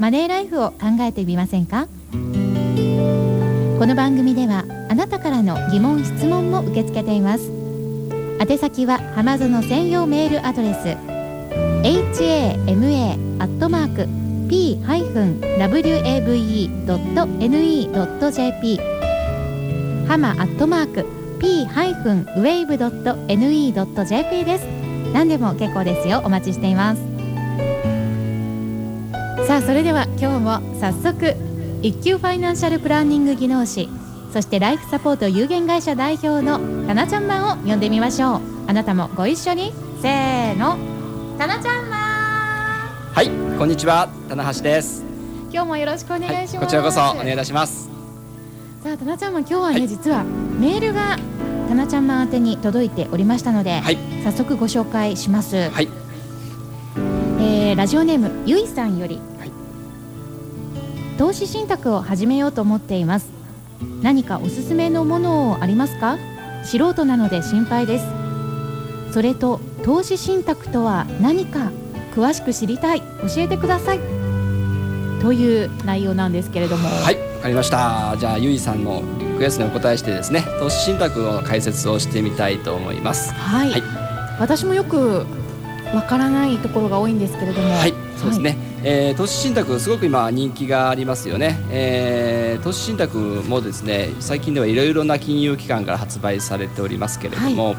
マネーライフを考えてみませんか？この番組ではあなたからの疑問質問も受け付けています。宛先は浜園専用メールアドレス hama.p-wave.ne.jp ハマアットマーク p-wave.ne.jp です。何でも結構ですよ。お待ちしています。さあそれでは今日も早速一級ファイナンシャルプランニング技能士そしてライフサポート有限会社代表のかなちゃんマンを呼んでみましょう。あなたもご一緒にせーのかなちゃんマンはいこんにちは棚橋です。今日もよろしくお願いします、はい、こちらこそお願いいたします。さあたなちゃんマン今日はね、はい、実はメールがたなちゃんマン宛に届いておりましたので、はい、早速ご紹介します。はい、えー、ラジオネームゆいさんより、はい、投資信託を始めようと思っています。何かおすすめのものありますか？素人なので心配です。それと投資信託とは何か詳しく知りたい。教えてください。という内容なんですけれども。はいわかりました。じゃあゆいさんのリクエストにお答えしてですね投資信託の解説をしてみたいと思います。はい、はい、私もよくわからないところが多いんですけれども。はいそうですね、はい、えー、投資信託すごく今人気がありますよね、えー、投資信託もですね最近ではいろいろな金融機関から発売されておりますけれども、はい。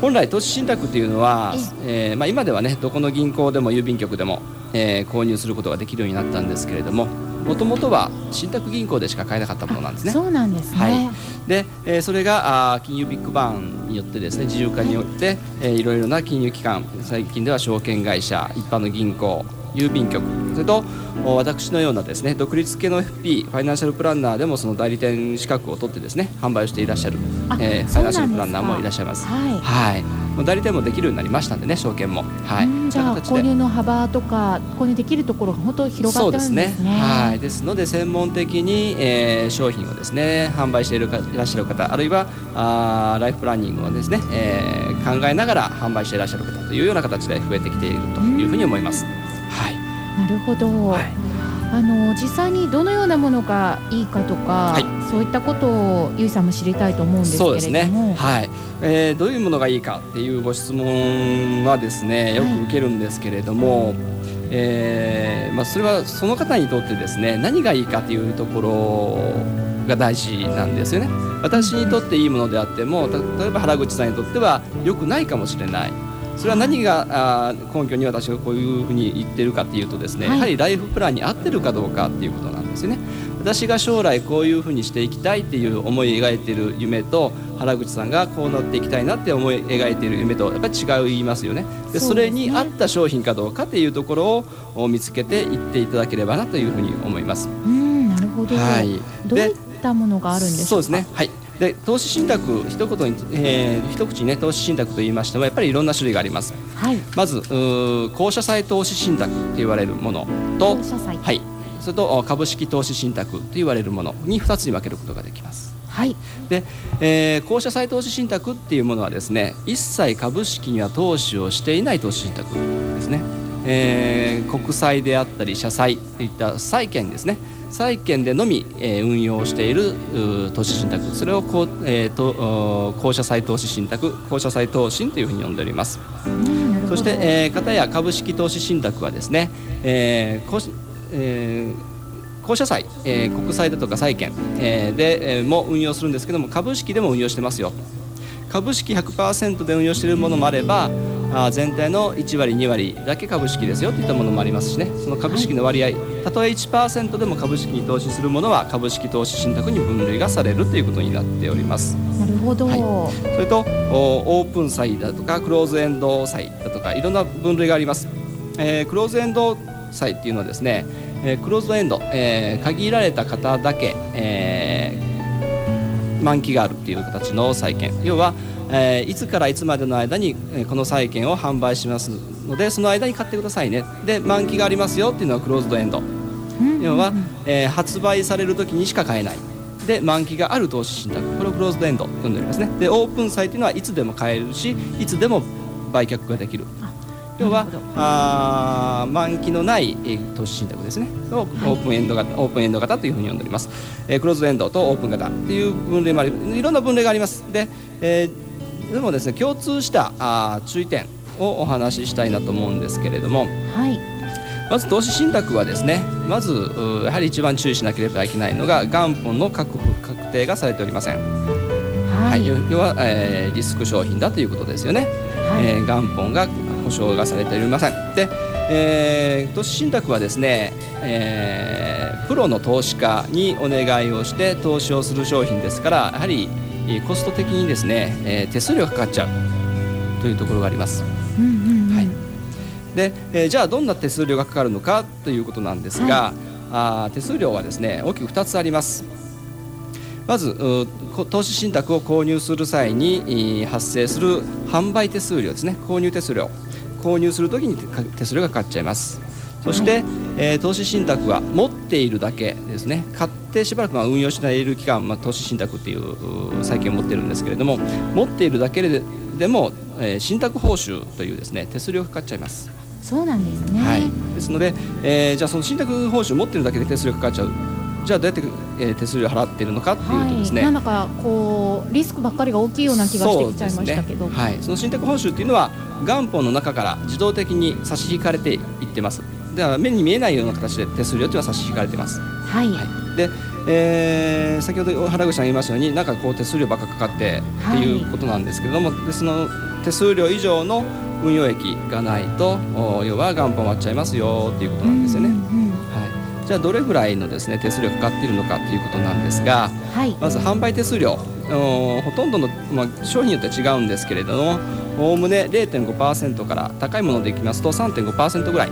本来投資信託というのは、えーまあ、今ではねどこの銀行でも郵便局でも、えー、購入することができるようになったんですけれどももともとは信託銀行でしか買えなかったものなんですね。そうなんですね、はい、で、えー、それがあ金融ビッグバンによってですね自由化によって、えー、いろいろな金融機関最近では証券会社一般の銀行郵便局それと私のようなですね独立系の FP ファイナンシャルプランナーでもその代理店資格を取ってですね販売をしていらっしゃる、えー、ファイナンシャルプランナーもいらっしゃいます。はい、はい代理店もできるようになりましたんでね証券も。はい。じゃあ購入の幅とか購入できるところが本当広がってるんですね。すねはい。ですので専門的に、えー、商品をですね販売しているかいらっしゃる方あるいはあライフプランニングをですね、えー、考えながら販売していらっしゃる方というような形で増えてきているというふうに思います。るほど。はいあの実際にどのようなものがいいかとか、はい、そういったことをゆいさんも知りたいと思うんですけれども、そうですね。はい。えー、どういうものがいいかっていうご質問はですね、よく受けるんですけれども、はい、えー、まあそれはその方にとってですね、何がいいかというところが大事なんですよね。私にとっていいものであっても、例えば原口さんにとっては良くないかもしれない。それは何があ根拠に私がこういうふうに言ってるかっていうとですね、はい、やはりライフプランに合ってるかどうかっていうことなんですよね。私が将来こういうふうにしていきたいっていう思い描いている夢と原口さんがこうなっていきたいなって思い描いている夢とやっぱり違いますよね。でそれに合った商品かどうかっていうところを見つけていっていただければなというふうに思います。うんなるほど、はい、どういったものがあるんですか？そうですね。はいで投資信託一言に、えー、一口にね投資信託と言いましてもやっぱりいろんな種類があります、はい、まず公社債投資信託と言われるものとはい。それと株式投資信託と言われるものに2つに分けることができます。はい、で、えー、公社債投資信託っていうものはですね一切株式には投資をしていない投資信託ですね、えー、国債であったり社債といった債券ですね。債券でのみ、えー、運用している投資信託。それをこう、えー、と公社債投資信託。公社債投信というふうに呼んでおります。そして、えー、片や株式投資信託はですね、えーこえー公社債、えー、国債だとか債券、えー、で、えー、も運用するんですけども株式でも運用してますよ。株式100%で運用しているものもあればあ全体の1割2割だけ株式ですよといったものもありますしね。その株式の割合、たとえ1%でも株式に投資するものは株式投資信託に分類がされるということになっております。なるほど、はい、それとオープン債だとかクローズエンド債だとかいろんな分類があります、えー、クローズエンド債っていうのはですねえー、クローズドエンド、えー、限られた方だけ、えー、満期があるっていう形の債券。要は、えー、いつからいつまでの間にこの債券を販売しますのでその間に買ってくださいね。で満期がありますよっていうのはクローズドエンド、要は、えー、発売される時にしか買えない。で満期がある投資信託これをクローズドエンドと呼んでおりますね。でオープン債というのはいつでも買えるしいつでも売却ができる。要はあ満期のない、えー、投資信託ですね。をオープンエンド型、オープンエンド型というふうに呼んでおります、えー、クローズドエンドとオープン型っていう分類もありいろんな分類があります。で、えー、でもですね共通したあ注意点をお話ししたいなと思うんですけれども、はい、まず投資信託はですねまずやはり一番注意しなければいけないのが元本の確確定がされておりません。はい、要は、えー、リスク商品だということですよね。はい、えー、元本が保証がされておりません。で、えー、投資信託はですね、えー、プロの投資家にお願いをして投資をする商品ですからやはりコスト的にですね、えー、手数料がかかっちゃうというところがあります。うんうんうん、はい。で、えー、じゃあどんな手数料がかかるのかということなんですが、はい、あ手数料はですね大きく2つあります。まず投資信託を購入する際に発生する販売手数料ですね。購入手数料。購入するときに手数料がかかっちゃいますそして、えー、投資信託は持っているだけですね。買ってしばらくまあ運用している期間、まあ、投資信託っていう債券を持っているんですけれども持っているだけででも、えー、信託報酬というですね手数料がかかっちゃいます。そうなんですね、はい、ですので、えー、じゃあその信託報酬を持っているだけで手数料かかっちゃう。じゃあどうやって、えー、手数料払っているのかっていうとですね、はい、なんだかこうリスクばっかりが大きいような気がしてきちゃいましたけど、ね、はい、その信託報酬っていうのは元本の中から自動的に差し引かれていってますでは目に見えないような形で手数料というのは差し引かれてます。はい、はい、でえー、先ほど原口さん言いましたようになんかこう手数料ばっかかかってっていうことなんですけれども、はい、でその手数料以上の運用益がないと要は元本割っちゃいますよっていうことなんですよね。うんうんじゃあどれぐらいのですね手数料かかっているのかということなんですが、はい、まず販売手数料ほとんどの、まあ、商品によっては違うんですけれどもおおむね0.5%から高いものでいきますと3.5%ぐらい、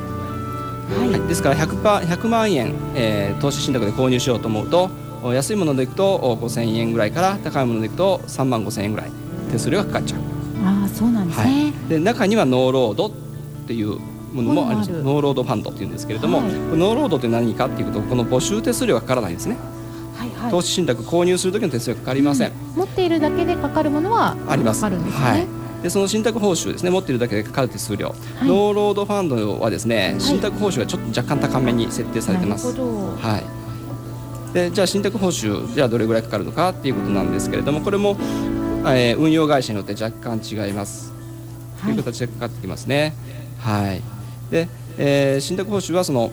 はい、はい、ですから 100, 100万円、えー、投資信託で購入しようと思うと安いものでいくと5000円ぐらいから高いものでいくと3万5000円ぐらい。手数料がかかっちゃう。あそうなんですね、はい、で中にはノーロードっていうものもあります。ノーロードファンドっていうんですけれども、はい、ノーロードって何かっていうとこの募集手数料がかからないんですね。はいはい、投資信託購入する時の手数料かかりません、うん、持っているだけでかかるものはありますね。はいでその信託報酬ですね持っているだけでかかる手数料、はい、ノーロードファンドはですね、信託報酬がちょっと若干高めに設定されてます。はい、でじゃあ信託報酬じゃあどれぐらいかかるのかっていうことなんですけれどもこれも、えー、運用会社によって若干違います、はい、という形でかかってきますね。はい。でえー、信託報酬はその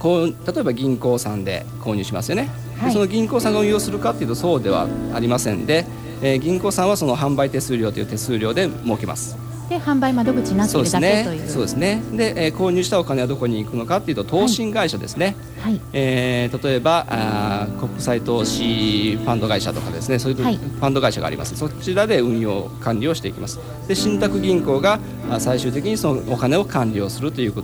こう例えば銀行さんで購入しますよね、はい、その銀行さんが運用するかというとそうではありません。で、えー、銀行さんはその販売手数料という手数料で儲けます。で販売窓口になっているだけという。そうですね。で、えー、購入したお金はどこに行くのかというと投信会社ですね、はい、えー、例えばあ国際投資ファンド会社とかですね。そういうファンド会社があります、そちらで運用管理をしていきます。で信託銀行が最終的にそのお金を管理をするということ